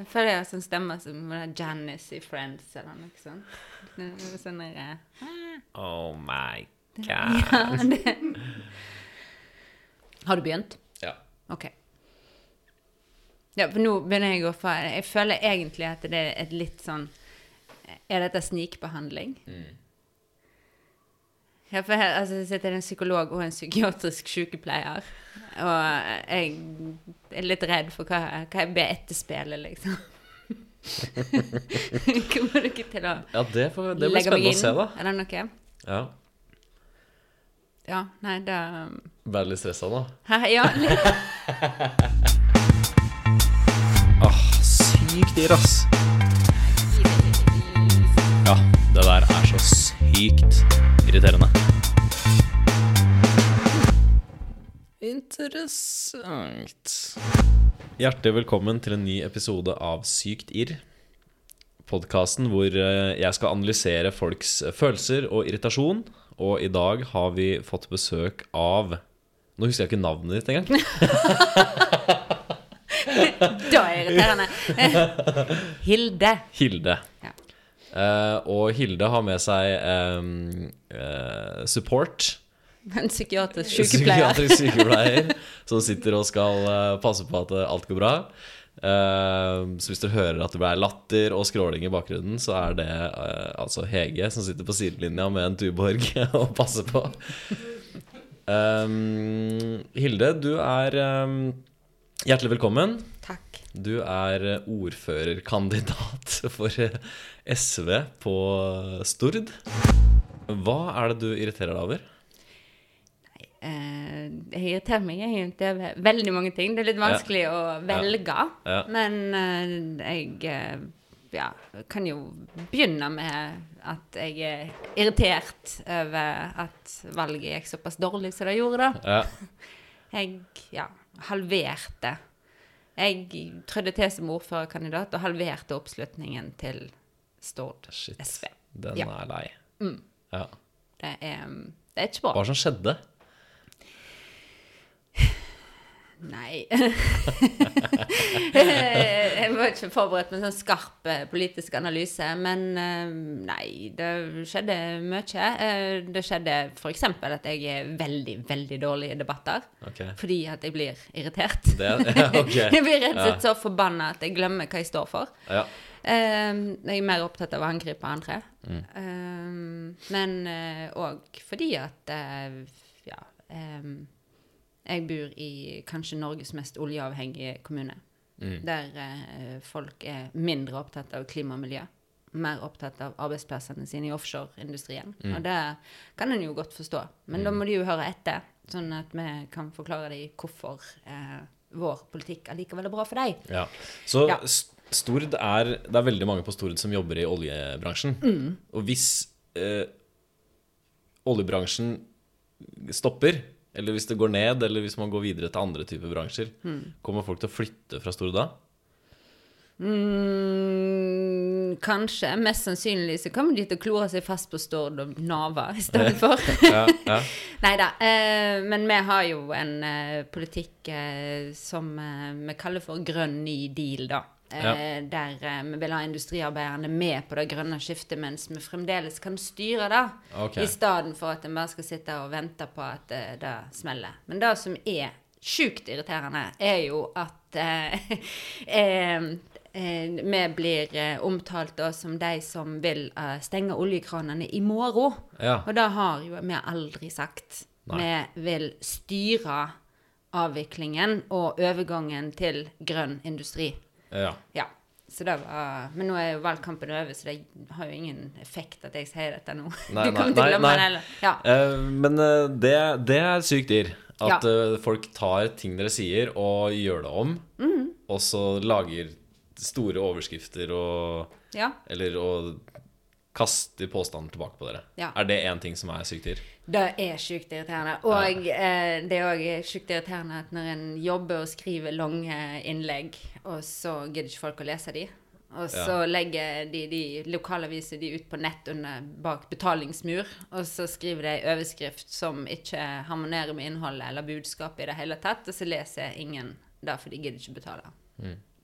Jeg føler jeg har sånn stemme som Janice i Friends eller noe sånt. Sånn der, eh, Oh my god. ja, det. Har du begynt? Ja. Ok. Ja, for nå begynner jeg å få Jeg føler egentlig at det er et litt sånn Er dette snikbehandling? Ja, for her altså, sitter en psykolog og en psykiatrisk sykepleier. Og jeg er litt redd for hva, hva jeg ber etterspille, liksom. Kommer dere til å Ja, det, får, det blir spennende å se, da. Er det noe? Ja. Ja, nei, det Ble du litt stressa nå? Hæ, Ja, litt. Åh, sykt irr, ass. Ja, det der er så sykt irriterende. Interessant. Hjertelig velkommen til en ny episode av Sykt irr. Podkasten hvor eh, jeg skal analysere folks følelser og irritasjon. Og i dag har vi fått besøk av Nå husker jeg ikke navnet ditt engang. Da er det irriterende. Hilde. Hilde. Ja. Eh, og Hilde har med seg um, uh, support. En psykiatrisk sykepleier. Psykiatrisk sykepleier som sitter og skal uh, passe på at alt går bra. Så hvis dere hører at det blir latter og skråling i bakgrunnen, så er det altså Hege som sitter på sidelinja med en Tuborg og passer på. Um, Hilde, du er um, hjertelig velkommen. Du er eh, ordførerkandidat for eh, SV på Stord. Hva er det du irriterer deg over? Eh, jeg irriterer meg egentlig over veldig mange ting. Det er litt vanskelig å velge. Ja. Men eh, jeg eh, ja, kan jo begynne med at jeg er irritert over at valget gikk såpass dårlig som det gjorde, da. Ja, Jeg ja, halverte Jeg trødde til som ordførerkandidat og halverte oppslutningen til Stord shit. SV. Den Ja. er lei. Ja. Det er, det er ikke bra. Hva som skjedde? Nei. jeg var ikke forberedt med sånn skarp eh, politisk analyse, men eh, nei, det skjedde mye. Eh, Det skjedde f.eks. at jeg er veldig, veldig dårlig i debatter. Okay. Fordi at jeg blir irritert. Det, ja, okay. Jeg blir rett og slett så forbanna at jeg glemmer hva jeg står for. Ja. Jeg er mer opptatt av å angripe andre. Mm. Men òg fordi at ja Jeg bor i kanskje Norges mest oljeavhengige kommune. Mm. Der eh, folk er mindre opptatt av klima og miljø. Mer opptatt av arbeidsplassene sine i offshoreindustrien. Mm. Og det kan en jo godt forstå. Men da må de jo høre etter, sånn at vi kan forklare dem hvorfor eh, vår politikk allikevel er bra for dem. ja. Så Ja. Stord er Det er veldig mange på Stord som jobber i oljebransjen. Mm. Og hvis eh, oljebransjen stopper, eller hvis det går ned, eller hvis man går videre til andre typer bransjer, Mm. kommer folk til å flytte fra Stord da? Mm, kanskje. Mest sannsynlig så kommer de til å klore seg fast på Stord og Nava i stedet for. Ja, ja. Nei da. Eh, men vi har jo en eh, politikk eh, som eh, vi kaller for grønn ny deal, da. Eh, Ja. Der eh, vi vil ha industriarbeiderne med på det grønne skiftet, mens vi fremdeles kan styre det. Okay. I stedet for at en bare skal sitte og vente på at eh, det smeller. Men det som er sjukt irriterende, er jo at eh, eh, vi blir omtalt da som de som vil stenge oljekranene i morgen. Ja. Og det har jo vi aldri sagt. Nei. Vi vil styre avviklingen og overgangen til grønn industri. Ja. Ja. Så det var, men nå er jo valgkampen over, så det har jo ingen effekt at jeg sier dette nå. Nei, du kommer nei, til å nei, glemme nei. det. Ja. Uh, men uh, det, det er sykt dyr. At Ja. uh, folk tar ting dere sier, og gjør det om. Mm. Og så lager store overskrifter og ja. Eller og kaster påstanden tilbake på dere. Er det én ting som er sykt dyr? Det er sjukt irriterende. Og eh, det er òg sjukt irriterende at når en jobber og skriver lange innlegg, og så gidder ikke folk å lese de, og så legger de, de lokalaviser de ut på nett under, bak betalingsmur, og så skriver de en overskrift som ikke harmonerer med innholdet eller budskapet i det hele tatt, og så leser ingen det, for de gidder ikke betale.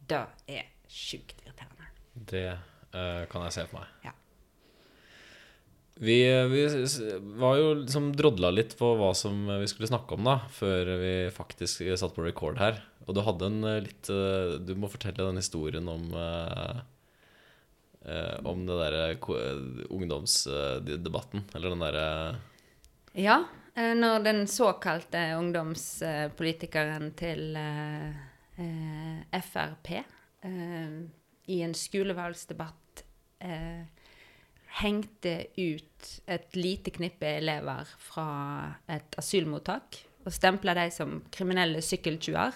Det er sjukt irriterende. Det uh, kan jeg se for meg. Ja. Vi, vi var jo liksom drodla litt på hva som vi skulle snakke om, da, før vi faktisk satt på record her. Og du hadde en eh, litt eh, Du må fortelle den historien om eh, Om det derre ungdomsdebatten, eller den derre Ja, når den såkalte ungdomspolitikeren til Frp i en skolevalgsdebatt hengte ut et lite knippe elever fra et asylmottak og stempla dem som kriminelle sykkeltjuver.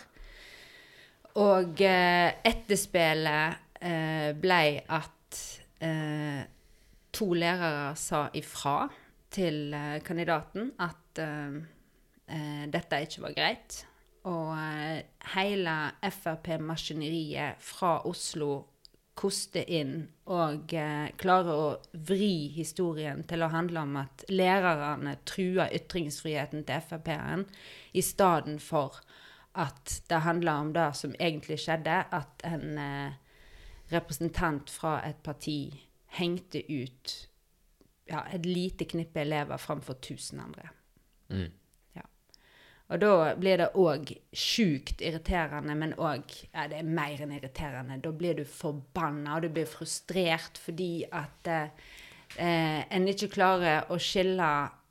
Og eh, etterspillet eh, ble at eh, to lærere sa ifra til eh, kandidaten at eh, eh, dette ikke var greit. Og eh, hele Frp-maskineriet fra Oslo koster inn og eh, klare å vri historien til å handle om at lærerne truer ytringsfriheten til Frp-en, i stedet for at det handler om det som egentlig skjedde, at en eh, representant fra et parti hengte ut ja, et lite knippe elever framfor tusen andre. Mm. Og da blir det òg sjukt irriterende, men òg ja, det er mer enn irriterende. Da blir du forbanna, og du blir frustrert fordi at eh, eh, en ikke klarer å skille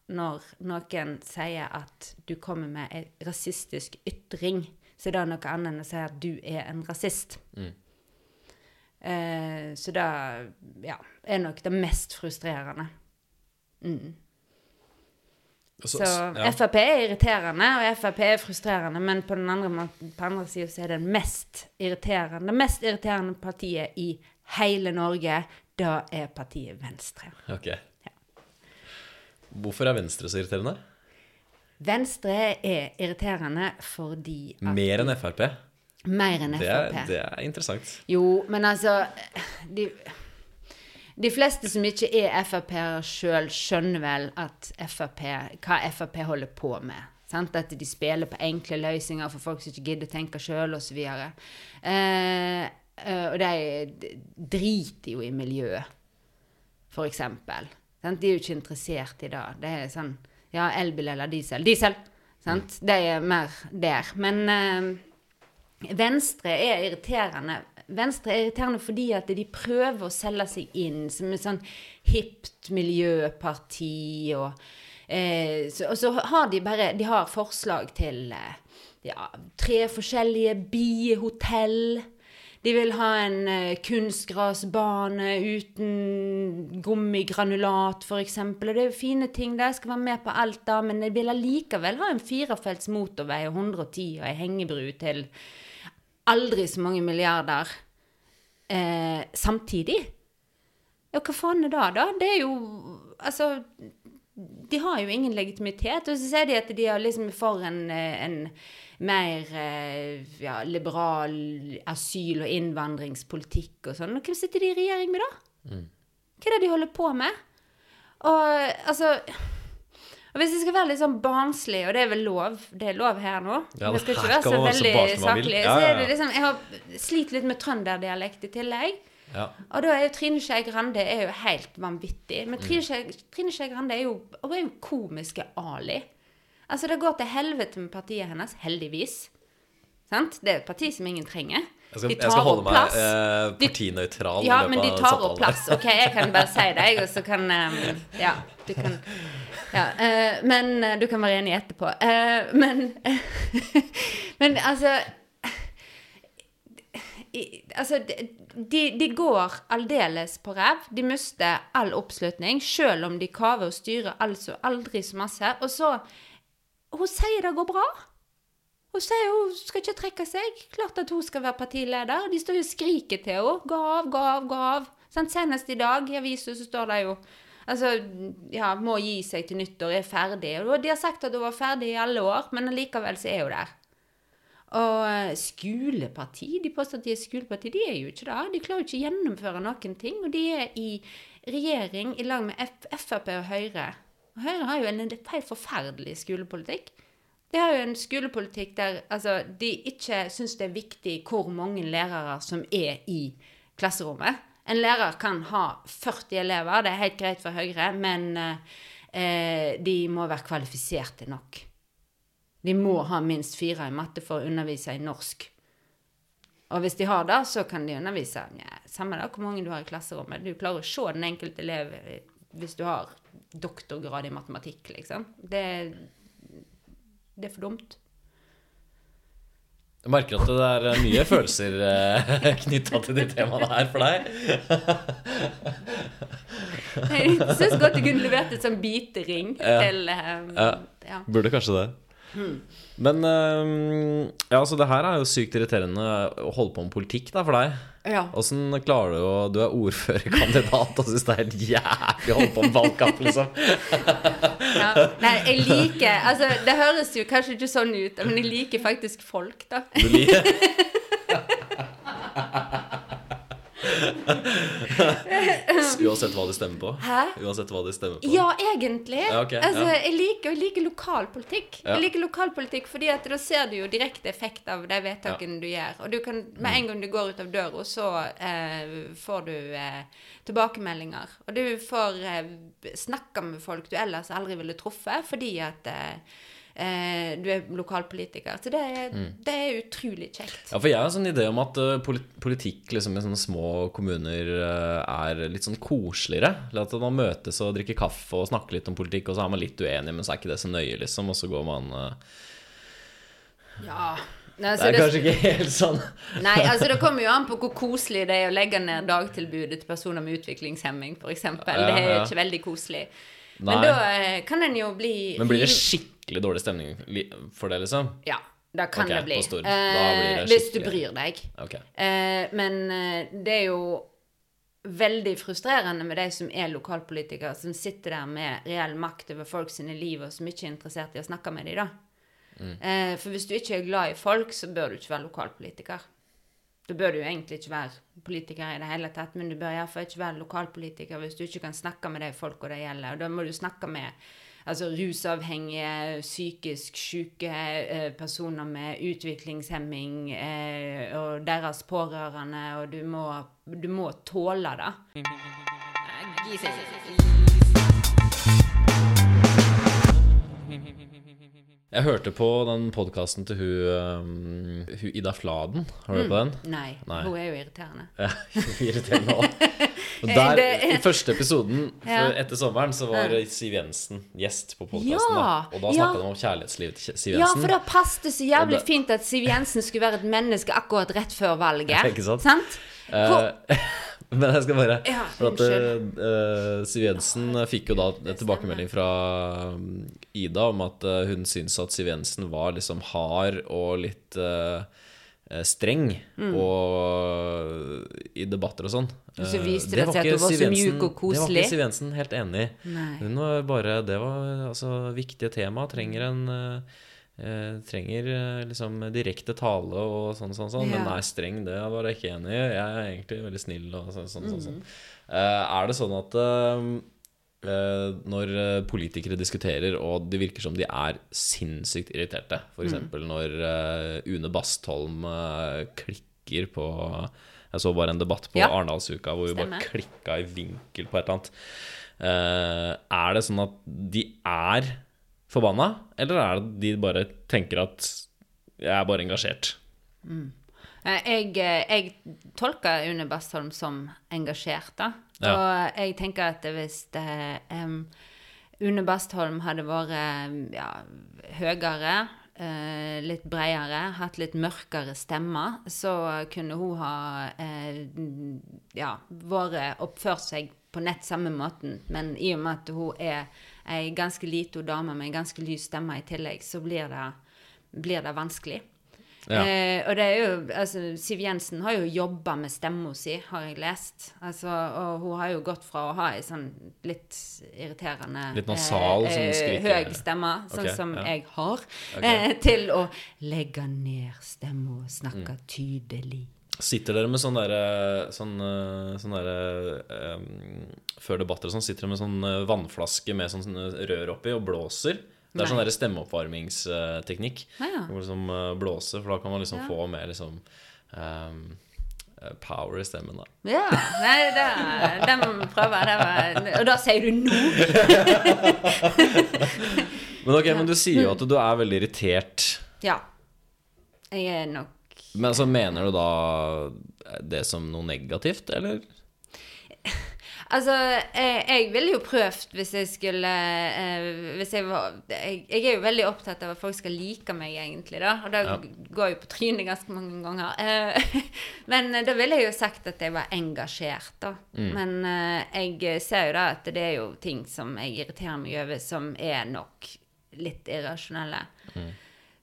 når noen sier at du kommer med en rasistisk ytring, så er det noe annet enn å si at du er en rasist. Mm. Eh, så det ja, er nok det mest frustrerende. Mm. Så ja. Frp er irriterende, og Frp er frustrerende, men på den andre, på andre siden så er det mest irriterende, det mest irriterende partiet i hele Norge, da er partiet Venstre. Ok. Hvorfor er Venstre så irriterende? Venstre er irriterende fordi at Mer enn Frp? Mer enn Det er, Frp. det er interessant. Jo, men altså De, de fleste som ikke er Frp-ere sjøl, skjønner vel Frp, hva Frp holder på med. Sant? At de spiller på enkle løsninger for folk som ikke gidder å tenke sjøl, osv. Eh, eh, og de driter jo i miljøet, eksempel. De er jo ikke interessert i det. Det er sånn Ja, elbil eller diesel. Diesel! Sant? De er mer der. Men eh, Venstre er irriterende. Venstre er irriterende fordi at de prøver å selge seg inn som et sånn hipt miljøparti. Og, eh, så, og så har de bare De har forslag til eh, ja, tre forskjellige biehotell. De vil ha en eh, kunstgrasbane uten gummigranulat, f.eks. Og det er jo fine ting. Jeg skal være med på alt da, men de vil allikevel ha en firefelts motorvei og 110 og ei hengebru til aldri så mange milliarder eh, samtidig. Ja, hva faen er det, da? Det er jo Altså De har jo ingen legitimitet. Og så sier de at de er liksom for en, eh, en mer eh, ja, liberal asyl- og innvandringspolitikk og sånn. Og hvem sitter de i regjering med, da? Hva er det de holder på med? Og altså og Hvis jeg skal være litt sånn barnslig, og det er vel lov, det er lov her nå Ja, Jeg skal ikke være så veldig saklig. Ja, Så er det liksom, jeg har slitt litt med trønderdialekt i tillegg. Ja. Og da er jo Trine Skei Grande er jo helt vanvittig. Men Trine Skei Grande er jo, hun er jo komiske Ali. Altså, det går til helvete med partiet hennes, heldigvis. Sant? Det er et parti som ingen trenger. Jeg skal, De jeg skal holde meg eh, partinøytral Ja, men de tar opp plass. OK, jeg kan bare si det, og så kan um, Ja, du kan Ja. uh, men eh, du kan være enig etterpå. Uh, men Men altså i, altså, de, de går aldeles på ræv. De mister all oppslutning, selv om de kaver og styrer altså aldri så masse. Og så Hun sier det går bra. Hun sier hun skal ikke trekke seg. Klart at hun skal være partileder. De står jo og skriker til henne. Gå av, gå av, gå av. Sånn, senest i dag i avisa så står det jo Altså, ja, må gi seg til nyttår, er ferdig. Og de har sagt at hun var ferdig i alle år, men allikevel så er hun der. Og eh, skoleparti, de påstår at de er skoleparti, de er jo ikke det. De klarer jo ikke å gjennomføre noen ting. Og de er i regjering i lag med F Frp og Høyre. Og Høyre har jo en helt forferdelig skolepolitikk. De har jo en skolepolitikk der altså, de ikke syns det er viktig hvor mange lærere som er i klasserommet. En lærer kan ha 40 elever, det er helt greit for Høyre, men eh, de må være kvalifiserte nok. De må ha minst fire i matte for å undervise i norsk. Og hvis de har det, så kan de undervise. Ja, samme da hvor mange du har i klasserommet. Du klarer å se den enkelte elev eh, hvis du har doktorgrad i matematikk, liksom. Det, det er for dumt. Jeg merker at det er mye følelser eh, knytta til de temaene her for deg. Jeg syns godt du kunne levert et sånn bitering Ja. til um, Ja. ja. Burde kanskje det. Men um, ja, altså det her er jo sykt irriterende å holde på med politikk da for deg. Ja. Åssen klarer du å Du er ordførerkandidat og syns det er helt jævlig å holde på med valgkamp, liksom. Ja. Nei, jeg liker Altså, det høres jo kanskje ikke sånn ut, men jeg liker faktisk folk, da. Du liker Uansett hva de stemmer på? Hæ? Uansett hva de stemmer på? Ja, egentlig. Ja, okay, altså, ja. jeg, liker, jeg liker lokalpolitikk. Ja. Jeg liker lokalpolitikk fordi at da ser du jo direkte effekt av de vedtakene du gjør. Og du kan, med en gang du går ut av døra, så eh, får du eh, tilbakemeldinger. Og du får eh, snakke med folk du ellers aldri ville truffet, fordi at eh, eh, du er lokalpolitiker. Så det, er- Mm. det er utrolig kjekt. Ja, for jeg har en sånn idé om at eh, politikk liksom, i sånne små kommuner eh, er litt sånn koseligere. At man møtes og drikker kaffe og snakker litt om politikk, og så er man litt uenig, men så er ikke det så nøye, liksom. Og så går man eh, Ja. Det Altså, er det, kanskje ikke helt sånn Nei, altså det kommer jo an på hvor koselig det er å legge ned dagtilbudet til personer med utviklingshemming, f.eks. Ja, det er jo ikke veldig koselig. Nei. Men da kan en jo bli Men blir det skikkelig dårlig stemning for det, liksom? Ja, da kan okay, det bli. Stor, Stord. Det Eh, hvis du bryr deg. Okay. Eh, men eh, det er jo veldig frustrerende med de som er lokalpolitikere, som sitter der med reell makt over folk sine liv, og som ikke er interessert i å snakke med dem, da. Mm. Eh, for hvis du ikke er glad i folk, så bør du ikke være lokalpolitiker. Da bør du jo egentlig ikke være politiker i det hele tatt, men du bør iallfall ikke være lokalpolitiker hvis du ikke kan snakke med de folka det gjelder. Og da må du snakke med altså, rusavhengige, psykisk syke, eh, personer med utviklingshemming eh, og deres pårørende, og du må, du må tåle det. Jeg hørte på den podkasten til hun, um, hun Ida Fladen. Har du hørt på den? Nei, Nei. hun er jo irriterende. Ja, irriterende òg. Der, I første episoden Ja. etter sommeren så var Siv Jensen gjest på podkasten. Ja, Og da snakka de om kjærlighetslivet til Siv Jensen. Ja, for det passet så jævlig det- fint at Siv Jensen skulle være et menneske akkurat rett før valget. Ikke sant? Sant? Eh, men jeg skal bare Ja, For at uh, Siv Jensen fikk jo da en tilbakemelding fra um, Ida om at eh, hun syntes at Siv Jensen var liksom hard og litt eh, eh, streng Mm. og i debatter og sånn. Så Eh, viste det seg at du var så mjuk og Det var ikke Siv Jensen helt enig i. Hun var bare Det var altså viktige tema. Trenger en eh, eh, trenger eh, liksom direkte tale og sånn, sånn, sånn. Men nei, streng, det var jeg ikke enig i. Jeg er egentlig veldig snill og sånn, sånn, sånn. Mm. sånn. Eh, er det sånn at eh, eh, når eh, politikere diskuterer, og det virker som de er sinnssykt irriterte, f.eks. eksempel når eh, Une Bastholm eh, klikker på Jeg så bare en debatt på Ja. Arendalsuka hvor hun bare Stemmer. klikka i vinkel på et eller annet. Eh, er det sånn at de er forbanna, eller er det de bare tenker at jeg er bare engasjert? Eh, Jeg, eh, jeg tolker Une Bastholm som engasjert, da. Ja. Og jeg tenker at hvis det, um, Une Bastholm hadde vært ja, høyere, uh, litt bredere, hatt litt mørkere stemme, så kunne hun ha uh, ja, vært oppført seg på nett samme måten. Men i og med at hun er ei ganske lita dame med en ganske lys stemme i tillegg, så blir det, blir det vanskelig. Ja. Eh, og det er jo, altså, Siv Jensen har jo jobba med stemma si, har jeg lest. Altså, og hun har jo gått fra å ha ei sånn litt irriterende Litt nasal, sånn skrike- høy stemme, sånn okay, som ja. jeg har, eh, til å legge ned stemma og snakke Mm. tydelig. Sitter dere med sånn derre sånn, eh, sånn der, um, Før debatter og sånn, sitter dere med sånn eh, vannflaske med sånn sånn rør oppi og blåser? Det er sånn der stemmeoppvarmingsteknikk. Ah, ja. Hvor liksom blåser blåse, for da kan man liksom Ja. få mer liksom eh, power i stemmen, da. Ja. Nei, det, må vi det var, Og da sier du nå! Men ok, men du sier jo at du er veldig irritert. Ja. Jeg er nok Men så mener du da det som noe negativt, eller? Altså, jeg, jeg ville jo prøvd hvis jeg skulle eh, Hvis jeg var jeg, jeg er jo veldig opptatt av at folk skal like meg, egentlig, da. Og det Ja. går jo på trynet ganske mange ganger. Eh, men da ville jeg jo sagt at jeg var engasjert, da. Men eh, jeg ser jo da at det er jo ting som jeg irriterer meg over, som er nok litt irrasjonelle.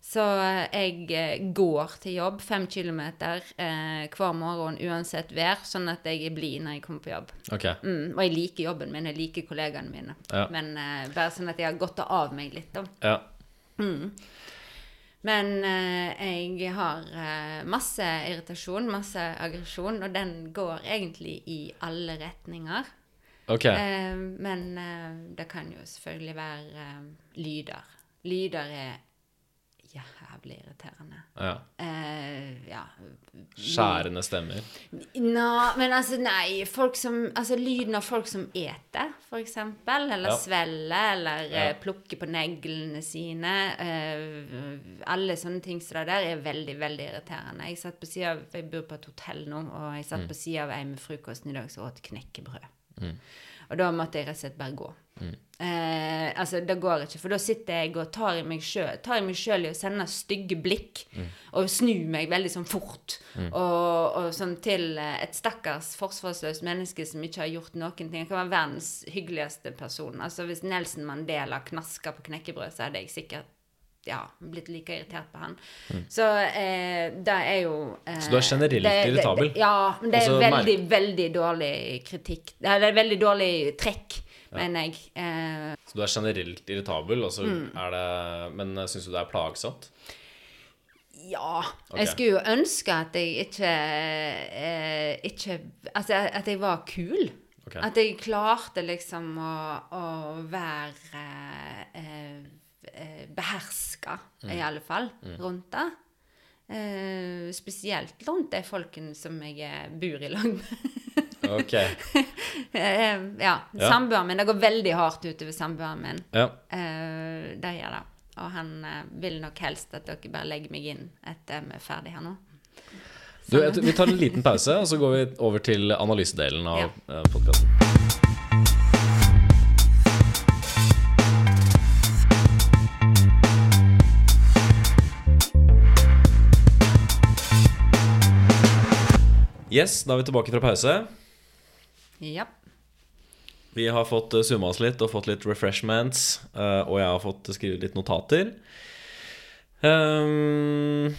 Så jeg eh, går til jobb fem kilometer eh, hver morgen uansett vær, sånn at jeg er blid når jeg kommer på jobb. Okay. Mm, og jeg liker jobben min, jeg liker kollegaene mine. Ja. Men eh, bare sånn at jeg har gått av meg litt, da. Ja. Men eh, jeg har eh, masse irritasjon, masse aggresjon, og den går egentlig i alle retninger. Okay. Eh, men det kan jo selvfølgelig være lyder. Lyder er jævlig irriterende. Ja. Eh, ja. Skjærende stemmer. Nå, men altså, nei. Folk som Altså lyden av folk som eter, for eksempel. Eller Ja. svelger, eller Ja. eh, plukker på neglene sine. Eh, alle sånne ting som det der er veldig, veldig irriterende. Jeg satt på siden av Jeg bor på et hotell nå, og jeg Mm. satt på sida av ei med frokosten i dag som åt knekkebrød. Og da måtte jeg rett og slett bare gå. Eh, altså, det går ikke, for da sitter jeg og tar i meg sjøl tar i meg sjøl i å sende stygge blikk og snu meg veldig sånn fort. Og, og sånn til eh, et stakkars forsvarsløst menneske som ikke har gjort noen ting. Jeg kan være verdens hyggeligste person. Altså Hvis Nelson Mandela knasker på knekkebrød, så hadde jeg sikkert ja, blitt like irritert på han. Så eh, det er jo eh, Så du er generelt det- irritabel? Det, ja, men det er veldig, veldig dårlig kritikk. Det er veldig dårlig trekk, mener jeg. Eh, Så du er generelt irritabel, og så Mm. er det Men syns du det er plagsomt? ja. Okay. Jeg skulle jo ønske at jeg ikke, eh, ikke Altså at jeg var kul. Okay. At jeg klarte liksom å, å være eh, eh, beherska, Mm. i alle fall, rundt det. Eh, spesielt rundt de folkene som jeg eh, bor i lag med. Ok. Eh, ja. Ja. Samboeren min. Det går veldig hardt utover samboeren min. Ja. Eh, det gjør det. Og han eh, vil nok helst at dere bare legger meg inn etter vi er ferdig her nå. Du, vi tar en liten pause, og så går vi over til analysedelen av ja. podkasten. Yes, da er vi tilbake fra pause. Ja. Vi har fått uh, summa oss litt og fått litt refreshments, eh, og jeg har fått skrive litt notater. Um,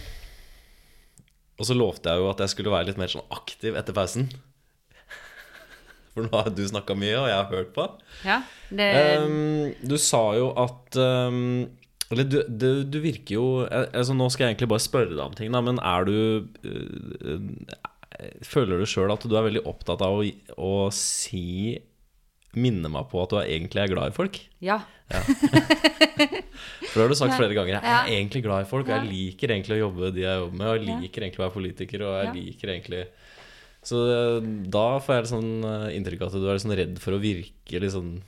og så lovte jeg jo at jeg skulle være litt mer sånn aktiv etter pausen. For nå har du snakka mye, og jeg har hørt på. ja. Det, um, du sa jo at um, Eller du, du, du virker jo eh, altså Nå skal jeg egentlig bare spørre deg om ting, da, men er du eh, eh, Føler du sjøl at du er veldig opptatt av å, å si Minne meg på at du er egentlig er glad i folk? ja. For det har du sagt flere ganger. Jeg Ja. er egentlig glad i folk, og jeg liker egentlig å jobbe de jeg jobber med, og jeg Ja. liker egentlig å være politiker, og jeg Ja. liker egentlig Så eh, da får jeg sånn eh, inntrykk av at du er sånn redd for å virke litt sånn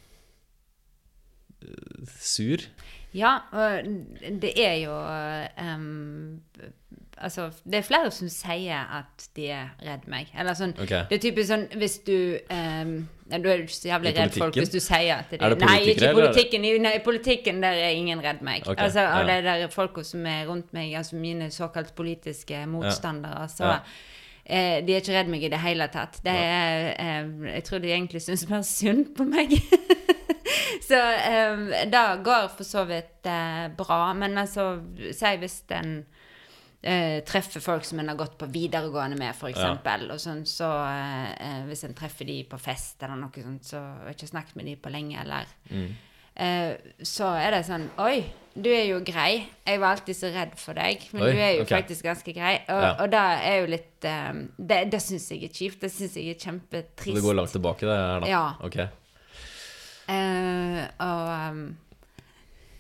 eh, sur. Ja, og det er jo ehm, Altså, det er flere som sier at de er redd meg. Eller sånn okay. Det er typisk sånn hvis du um, ja, Du er jo ikke så jævlig redd folk hvis du sier at de Er det Nei, ikke eller politikken. I, nei, politikken der er ingen redd meg. Okay. altså, ja. det der folka som er rundt meg, altså mine såkalt politiske motstandere, så Ja. eh, De er ikke redd meg i det hele tatt. Det er, eh, jeg tror de egentlig syns mer synd på meg. Så eh, det går for så vidt eh, bra. Men altså, si hvis en eh, treffer folk som en har gått på videregående med, f.eks., eksempel og sånn, så eh, eh, Hvis en treffer de på fest eller noe sånt, så har jeg ikke snakket med de på lenge, eller eh, Så er det sånn Oi, du er jo grei. Jeg var alltid så redd for deg, men Oi, du er jo okay. faktisk ganske grei. Og, Ja. og det er jo litt eh, Det, det syns jeg er kjipt. Det syns jeg er Så kjempetrist. det går langt tilbake, det her, da? Ja. Ok. Eh, og um,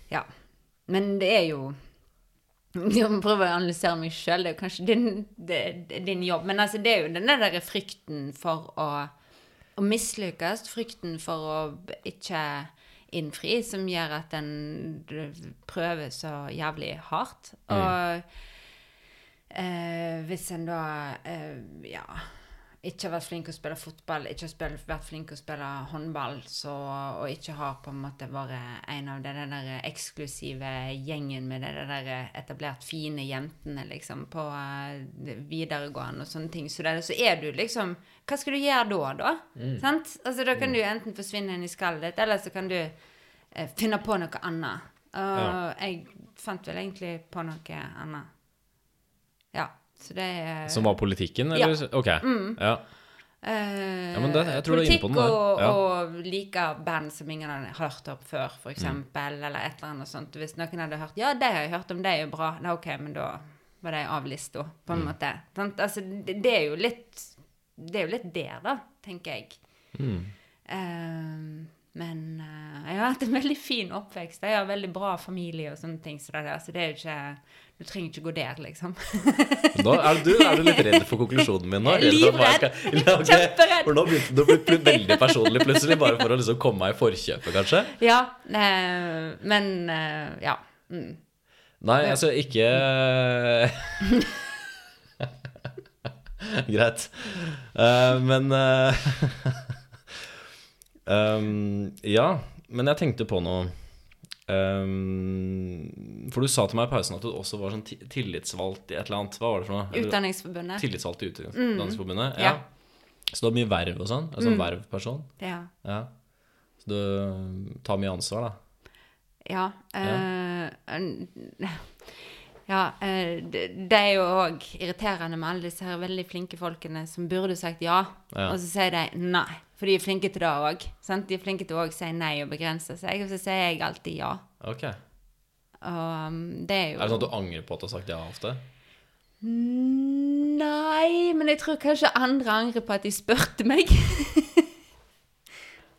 ja. men det er jo Jeg må prøve å analysere meg sjøl. Det er jo kanskje din, det, det din jobb. Men altså, det er jo den der frykten for å, å mislykkes, frykten for å ikke innfri, som gjør at en prøver så jævlig hardt. Og eh, hvis en da eh, Ja ikke har vært flink til å spille fotball, ikke har vært flink til å spille håndball, så, og ikke har på en måte vært en av den der eksklusive gjengen med de der etablert fine jentene liksom, på uh, videregående og sånne ting, så, det, så, er du liksom Hva skal du gjøre da, da? Mm. Sant? Altså, da kan mm. du enten forsvinne inn i skallet ditt, eller så kan du uh, finne på noe annet. Og ja. jeg fant vel egentlig på noe annet. Ja. Så det er Som var politikken, eller? Ja. Ok. Mm. Ja. Eh, ja, men det, jeg tror du er inne på den Politikk ja. og like band som ingen har hørt om før, f.eks., mm. eller et eller annet sånt. Hvis noen hadde hørt 'Ja, det har jeg hørt om, det er jo bra', da, ok, men da var det av lista, på en mm. måte. Altså, det, det, er jo litt Det er jo litt der, da, tenker jeg. Mm. Uh, men uh, jeg har hatt en veldig fin oppvekst. Jeg har veldig bra familie og sånne ting. Så det, altså, det er jo ikke Du trenger ikke gå der, liksom. nå er du, er du litt redd for konklusjonen min nå? Livredd! Kjemperedd! For nå begynte du å bli veldig personlig plutselig, bare for å liksom komme meg i forkjøpet, kanskje? Ja. Uh, men uh, ja. Mm. Nei, altså ikke Greit. men Um, ja, men jeg tenkte på noe um, For du sa til meg i pausen at du også var sånn tillitsvalgt i et eller annet. Hva var det for noe? Utdanningsforbundet. Tillitsvalgt i Utdanningsforbundet? Mm. Ja. ja. Så du har mye verv og sånn? Altså mm. vervperson? Ja. ja. Så du tar mye ansvar, da? Ja. Uh, ja, uh, det er jo òg irriterende med alle disse her veldig flinke folkene som burde sagt ja, ja. og så sier de nei. For de er flinke til det òg. De er flinke til å si nei og begrense seg. Og så sier jeg alltid ja. Ok. Og um, det er jo Er det sånn at du angrer på at du har sagt ja ofte? Nei, men jeg tror kanskje andre angrer på at de spurte meg.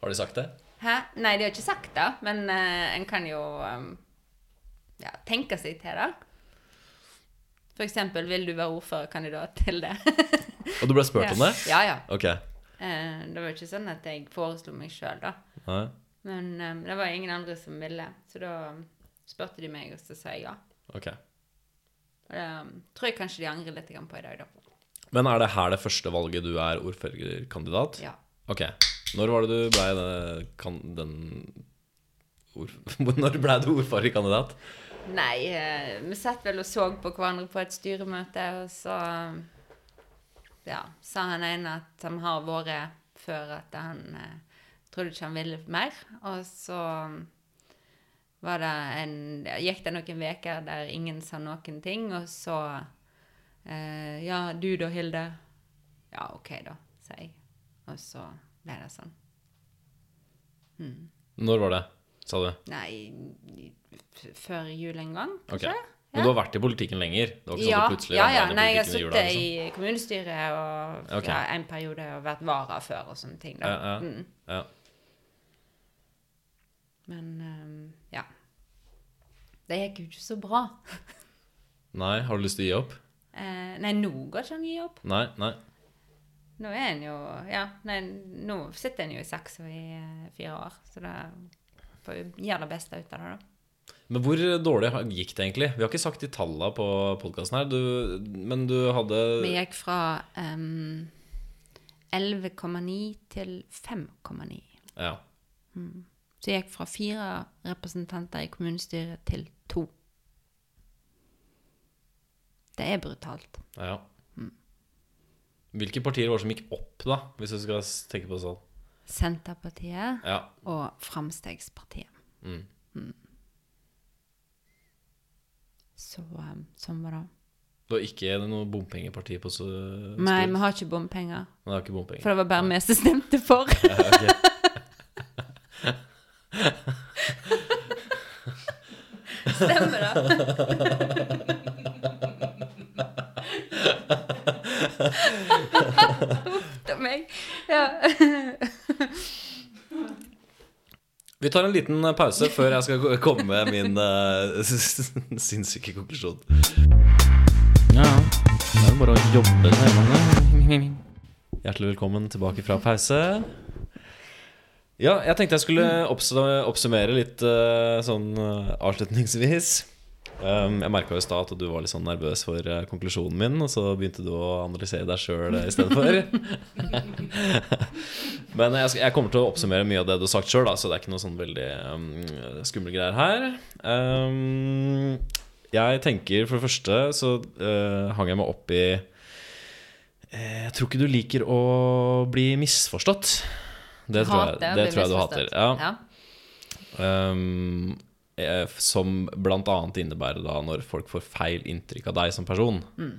har de sagt det? Hæ? Nei, de har ikke sagt det. Men uh, en kan jo um, ja, tenke seg til det. For eksempel, vil du være ordførerkandidat til det? og du ble spurt ja. om det? Ja, ja. Ok. Eh, det var ikke sånn at jeg foreslo meg sjøl, da. Nei. Men um, det var ingen andre som ville, så da spurte de meg, og så sa jeg ja. Ok. Og det um, tror jeg kanskje de angrer litt på i dag, da. Men er det her det første valget du er ordførerkandidat? Ja. Ok. Når var det du blei den, den Når blei du ordførerkandidat? Nei, eh, vi satt vel og så på hverandre på et styremøte, og så ja, sa han ene at han har vært før at han eh, trodde ikke han ville mer. Og så var det en, gikk det noen uker der ingen sa noen ting, og så eh, Ja, du da, Hilde? Ja, OK, da, sa jeg. Og så ble det sånn. Hmm. Når var det, sa du? Nei, før jul en gang, kanskje. Okay. Men du har vært i politikken lenger? Sånn ja, ja, ja. Nei, jeg har sittet i liksom. kommunestyret og okay. ja, en periode og vært vara før og sånne ting. Da. Ja, mm. ja. Men um, ja. Det gikk jo ikke så bra. nei, har du lyst til å gi opp? Eh, nei, nå går ikke an å gi opp. Nei, nei. Nå er en jo Ja, nei, nå sitter en jo i seks og i uh, fire år, så da får vi gjøre det beste ut av det, da. Men hvor dårlig gikk det egentlig? Vi har ikke sagt de tallene på podkasten her, du, men du hadde Vi gikk fra um, 11,9 til 5,9. Ja. Mm. Så jeg gikk fra fire representanter i kommunestyret til to. Det er brutalt. Ja. Mm. Hvilke partier var det som gikk opp, da, hvis du skal tenke på det sånn? Senterpartiet ja. og Framstegspartiet. Mm. Mm. Så um, sånn var det. Du har ikke noe bompengeparti på så? Nei, vi har ikke bompenger. Vi har ikke bompenger. For det var bare vi som stemte for. Ja, Stemmer det? Huff a meg. Ja. Vi tar en liten pause før jeg skal komme med min uh, sinnssyke konklusjon. Ja, det er bare å jobbe seg Hjertelig velkommen tilbake fra pause. Ja, jeg tenkte jeg skulle oppsummere litt uh, sånn uh, avslutningsvis. Um, jeg merka i stad at du var litt sånn nervøs for uh, konklusjonen min, og så begynte du å analysere deg sjøl i stedet for. Men jeg, jeg, kommer til å oppsummere mye av det du har sagt sjøl, så det er ikke noe sånn veldig um, skumle greier her. Um, jeg tenker for det første så uh, hang jeg meg opp i uh, Jeg tror ikke du liker å bli misforstått. Det tror jeg, det tror jeg du hater. Ja. ja. Um, som bl.a. innebærer da når folk får feil inntrykk av deg som person. Mm.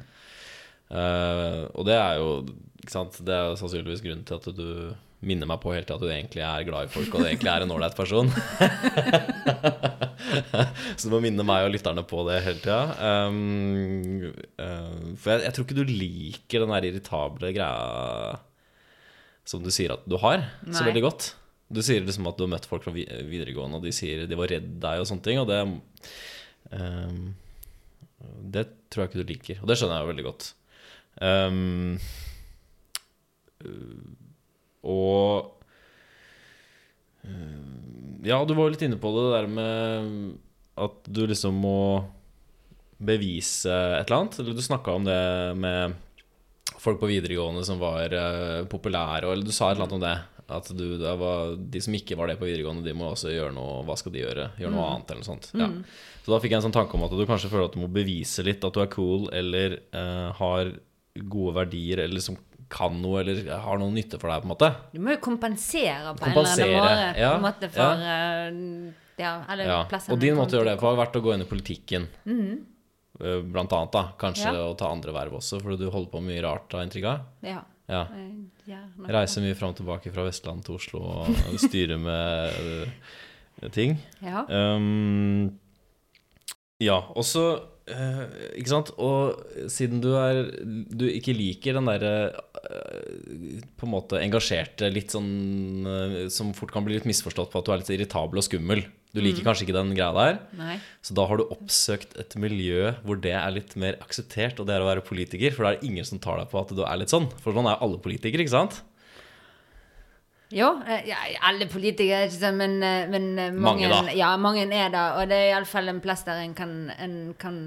Uh, og det er jo Det er sannsynligvis grunnen til at du minner meg på helt til at du egentlig er glad i folk, og du egentlig er en ålreit person. så du må minne meg og lytterne på det hele tida. Um, uh, for jeg, jeg, tror ikke du liker den der irritable greia som du sier at du har, Nei. så veldig godt. Du sier liksom at du har møtt folk fra videregående, og de sier de var redd deg og sånne ting. Og det um, Det tror jeg ikke du liker. Og det skjønner jeg jo veldig godt. Um, og Ja, du var jo litt inne på det, der med at du liksom må bevise et eller annet. Eller du snakka om det med folk på videregående som var uh, populære, eller du sa et eller annet om det. At du, det var, de som ikke var det på videregående, de må også gjøre noe Hva skal de gjøre? Gjøre noe mm. annet, eller noe sånt. Ja. Mm. Så da fikk jeg en sånn tanke om at du kanskje føler at du må bevise litt at du er cool, eller uh, har gode verdier, eller liksom kan noe, eller har noe nytte for deg, på en måte. Du må jo kompensere på kompensere, en eller annen ja, måte for ja. Uh, ja, eller ja. Og din måte å gjøre det på har vært å gå inn i politikken. Mm. Blant annet, da. Kanskje å ta andre verv også, fordi du holder på med mye rart, har inntrykk av. Ja. Ja. Reiser mye fram og tilbake fra Vestland til Oslo og styrer med uh, ting. Ja. Um, ja, og så uh, Ikke sant? Og siden du er Du ikke liker den derre uh, på en måte engasjerte, litt sånn Som fort kan bli litt misforstått på at du er litt irritabel og skummel. Du liker mm. kanskje ikke den greia der. Nei. Så da har du oppsøkt et miljø hvor det er litt mer akseptert, og det er å være politiker. For da er det ingen som tar deg på at du er litt sånn. For sånn er alle politikere, ikke sant? Jo, eh, ja, alle politikere, ikke sant, men, eh, men eh, mange, mange, da. Ja, mange er det. Og det er iallfall en plass der en kan, en kan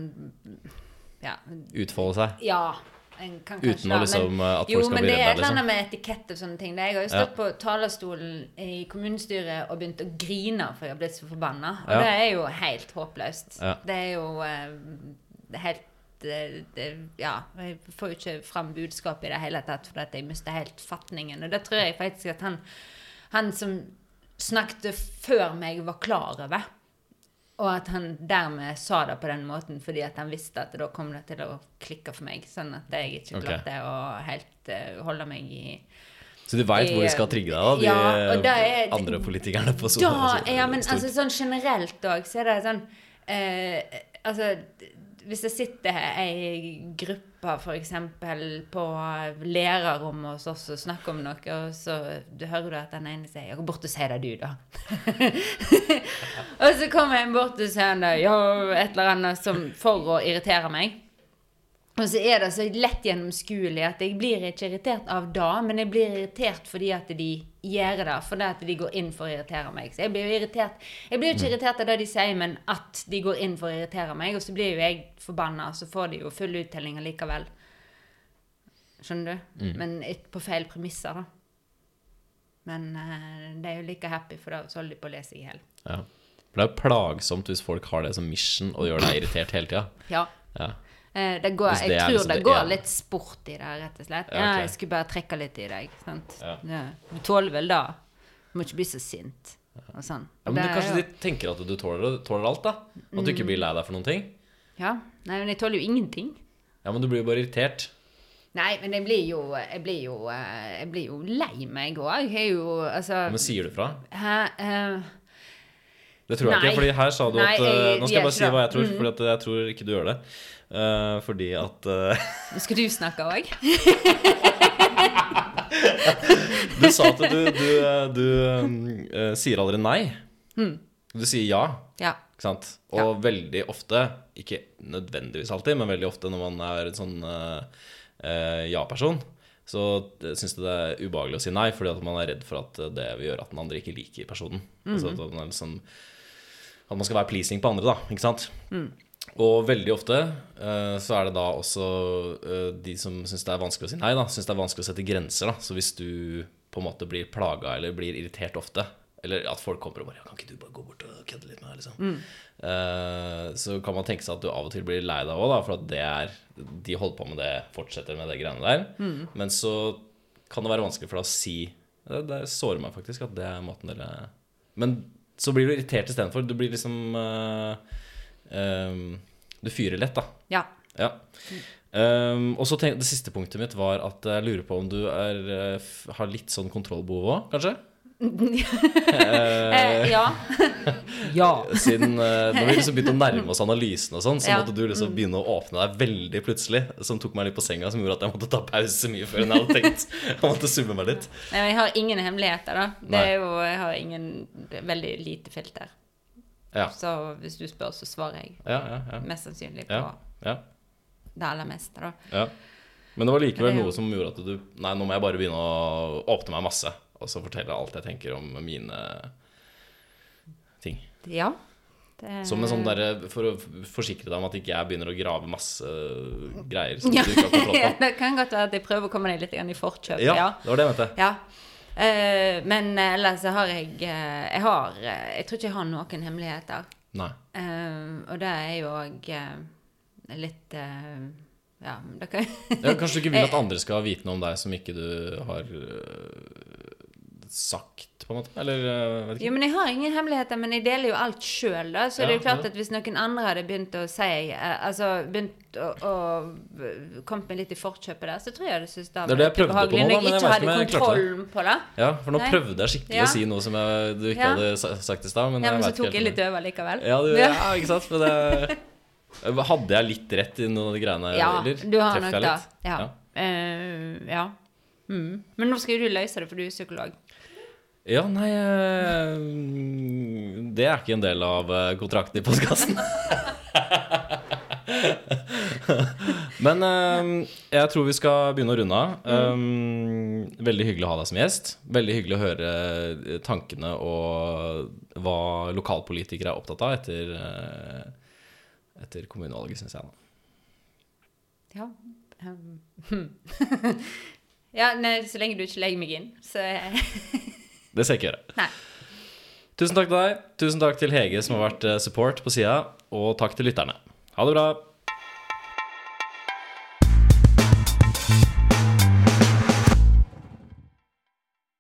ja. Utfolde seg? Ja. Uten å liksom, men, at folk jo, skal bli redde? Jo, men det er et eller annet liksom. med etikett og sånne ting. Jeg har jo stått ja. på talerstolen i kommunestyret og begynt å grine for jeg har blitt så forbanna. Og ja. det er jo helt håpløst. Ja. Det er jo uh, helt det, det, Ja, jeg får jo ikke fram budskapet i det hele tatt fordi jeg mister helt fatningen. Og det tror jeg faktisk at han, han som snakket før meg, var klar over. Og at han dermed sa det på den måten fordi at han visste at da kom det til å klikke for meg. Sånn at jeg ikke klarte okay. å helt uh, holde meg i så du veit hvor de skal trigge deg, da? De ja, er, andre politikerne på Sola? Ja, men altså, sånn generelt òg, så er det sånn uh, Altså hvis det sitter ei gruppe f.eks. på lærerrommet hos oss og snakker om noe, og så du hører du at den ene sier 'Ja, gå bort og si det, du, da'. og så kommer jeg bort og sier ja, et eller annet som, for å irritere meg. Og så er det så lett gjennomskuelig at jeg blir ikke irritert av det, men jeg blir irritert fordi at de gjør det, fordi at de går inn for å irritere meg. Så jeg blir jo irritert Jeg blir jo ikke mm. irritert av det de sier, men at de går inn for å irritere meg. Og så blir jo jeg forbanna, så får de jo full uttelling allikevel. Skjønner du? Mm. Men på feil premisser, da. Men uh, det er jo like happy, for da holder de på å lese i hjel. Ja. For det er jo plagsomt hvis folk har det som mission og gjør deg irritert hele tida. Ja. ja. Eh, det går, det jeg tror liksom det, går går litt sport i det, rett og slett. Ja, okay. jeg skulle bare trekke litt i deg. Ja. Du tåler vel det. Du må ikke bli så sint. Og sånn. Ja, men du, kanskje de tenker at du tåler, tåler, alt, da? At du ikke blir lei deg for noen ting? Ja. Nei, men jeg tåler jo ingenting. Ja, men du blir jo bare irritert. Nei, men jeg blir jo Jeg blir jo, eh, jeg blir jo lei meg òg. Jeg er jo Altså Men sier du fra? Hæ? Uh, det tror jeg nei. ikke, fordi her sa du nei, at jeg, Nå skal jeg bare si hva jeg tror, mm. for jeg tror ikke du gjør det. Uh, fordi at uh, Skal du snakke òg? du sa at du, du, du uh, sier aldri nei. Du sier ja, Ja. ikke sant? Og veldig ofte, ikke nødvendigvis alltid, men veldig ofte når man er en sånn eh, eh, ja-person, så syns det er ubehagelig å si nei, fordi at man er redd for at det vil gjøre at den andre ikke liker personen. Altså at, man liksom, at man skal være pleasing på andre, da. Ikke sant? Og veldig ofte eh, så er det da også eh, de som syns det er vanskelig å si nei, da, syns det er vanskelig å sette grenser. da Så hvis du på en måte blir plaga eller blir irritert ofte, eller at folk kommer og bare 'Kan ikke du bare gå bort og kødde litt med meg?' liksom. Eh, så kan man tenke seg at du av og til blir lei deg òg, for at det er de holder på med det, fortsetter med det greiene der. Men så kan det være vanskelig for deg å si Det, det sårer meg faktisk at det er måten dere Men så blir du irritert istedenfor. Du blir liksom eh, ehm, Du fyrer lett, da. Ja. Ja. Um, og så tenk, Det siste punktet mitt var at jeg lurer på om du er, eh, har litt sånn kontrollbehov òg, kanskje? Eh, ja. ja. Siden eh, Når vi liksom begynte å nærme oss analysen, og sånn så Ja. måtte du liksom begynne å åpne deg veldig plutselig. Som tok meg litt på senga, som gjorde at jeg måtte ta pause mye før enn jeg hadde tenkt. Jeg måtte summe meg litt. Nei, men jeg har ingen hemmeligheter, da. Det er jo, jeg har ingen Veldig lite filter. Ja, Så hvis du spør, så svarer jeg ja, ja. ja, mest sannsynlig på ja, ja, det aller meste, da. ja. Men det var likevel noe som gjorde at du Nei, nå må jeg bare begynne å åpne meg masse. Og så fortelle alt jeg tenker om mine ting. Ja. Det, Som en sånn derre For å forsikre deg om at ikke jeg begynner å grave masse greier som du ikke har kontroll på. det kan godt være at jeg prøver å komme deg litt i forkjøpet. Ja, Ja. det var det jeg mente. ja. Eh, men ellers så har jeg eh, Jeg har eh, Jeg tror ikke jeg har noen hemmeligheter. Nei. Uh, og det er jo òg litt eh, Ja, det kan Ja, kanskje du ikke vil at andre skal vite noe om deg som ikke du har sagt, på en måte? Eller Jo, men jeg har ingen hemmeligheter, men jeg deler jo alt sjøl, da. Så Ja, det er jo klart ja. at hvis noen andre hadde begynt å si eh, Altså begynt å, å Kommet meg litt i forkjøpet der, så tror jeg det synes det hadde vært ubehagelig når jeg ikke hadde ikke om jeg klarte kontroll på det. Ja, for nå Nei. prøvde jeg skikkelig Ja. å si noe som jeg, du ikke Ja. hadde sagt i stad. Men, Ja, men så tok jeg litt over likevel. Ja, du, ja, ikke sant? Men det, hadde jeg litt rett i noen av de greiene? Ja, eller? du har Treffer nok det. Ja. Ja. Uh, ja. Mm. Men nå skal jo du løse det, for du er psykolog. Ja, nei øh, Det er ikke en del av øh, kontrakten i podkasten. Men øh, jeg tror vi skal begynne å runde av. Um, veldig hyggelig å ha deg som gjest. Veldig hyggelig å høre øh, tankene og hva lokalpolitikere er opptatt av etter, øh, etter kommunevalget, syns jeg. Ja. Um, ja, nei, så lenge du ikke legger meg inn, så Det skal jeg ikke gjøre. Nei. Tusen takk til deg. Tusen takk til Hege som har vært øh, support på sida. Og takk til lytterne. Ha det bra.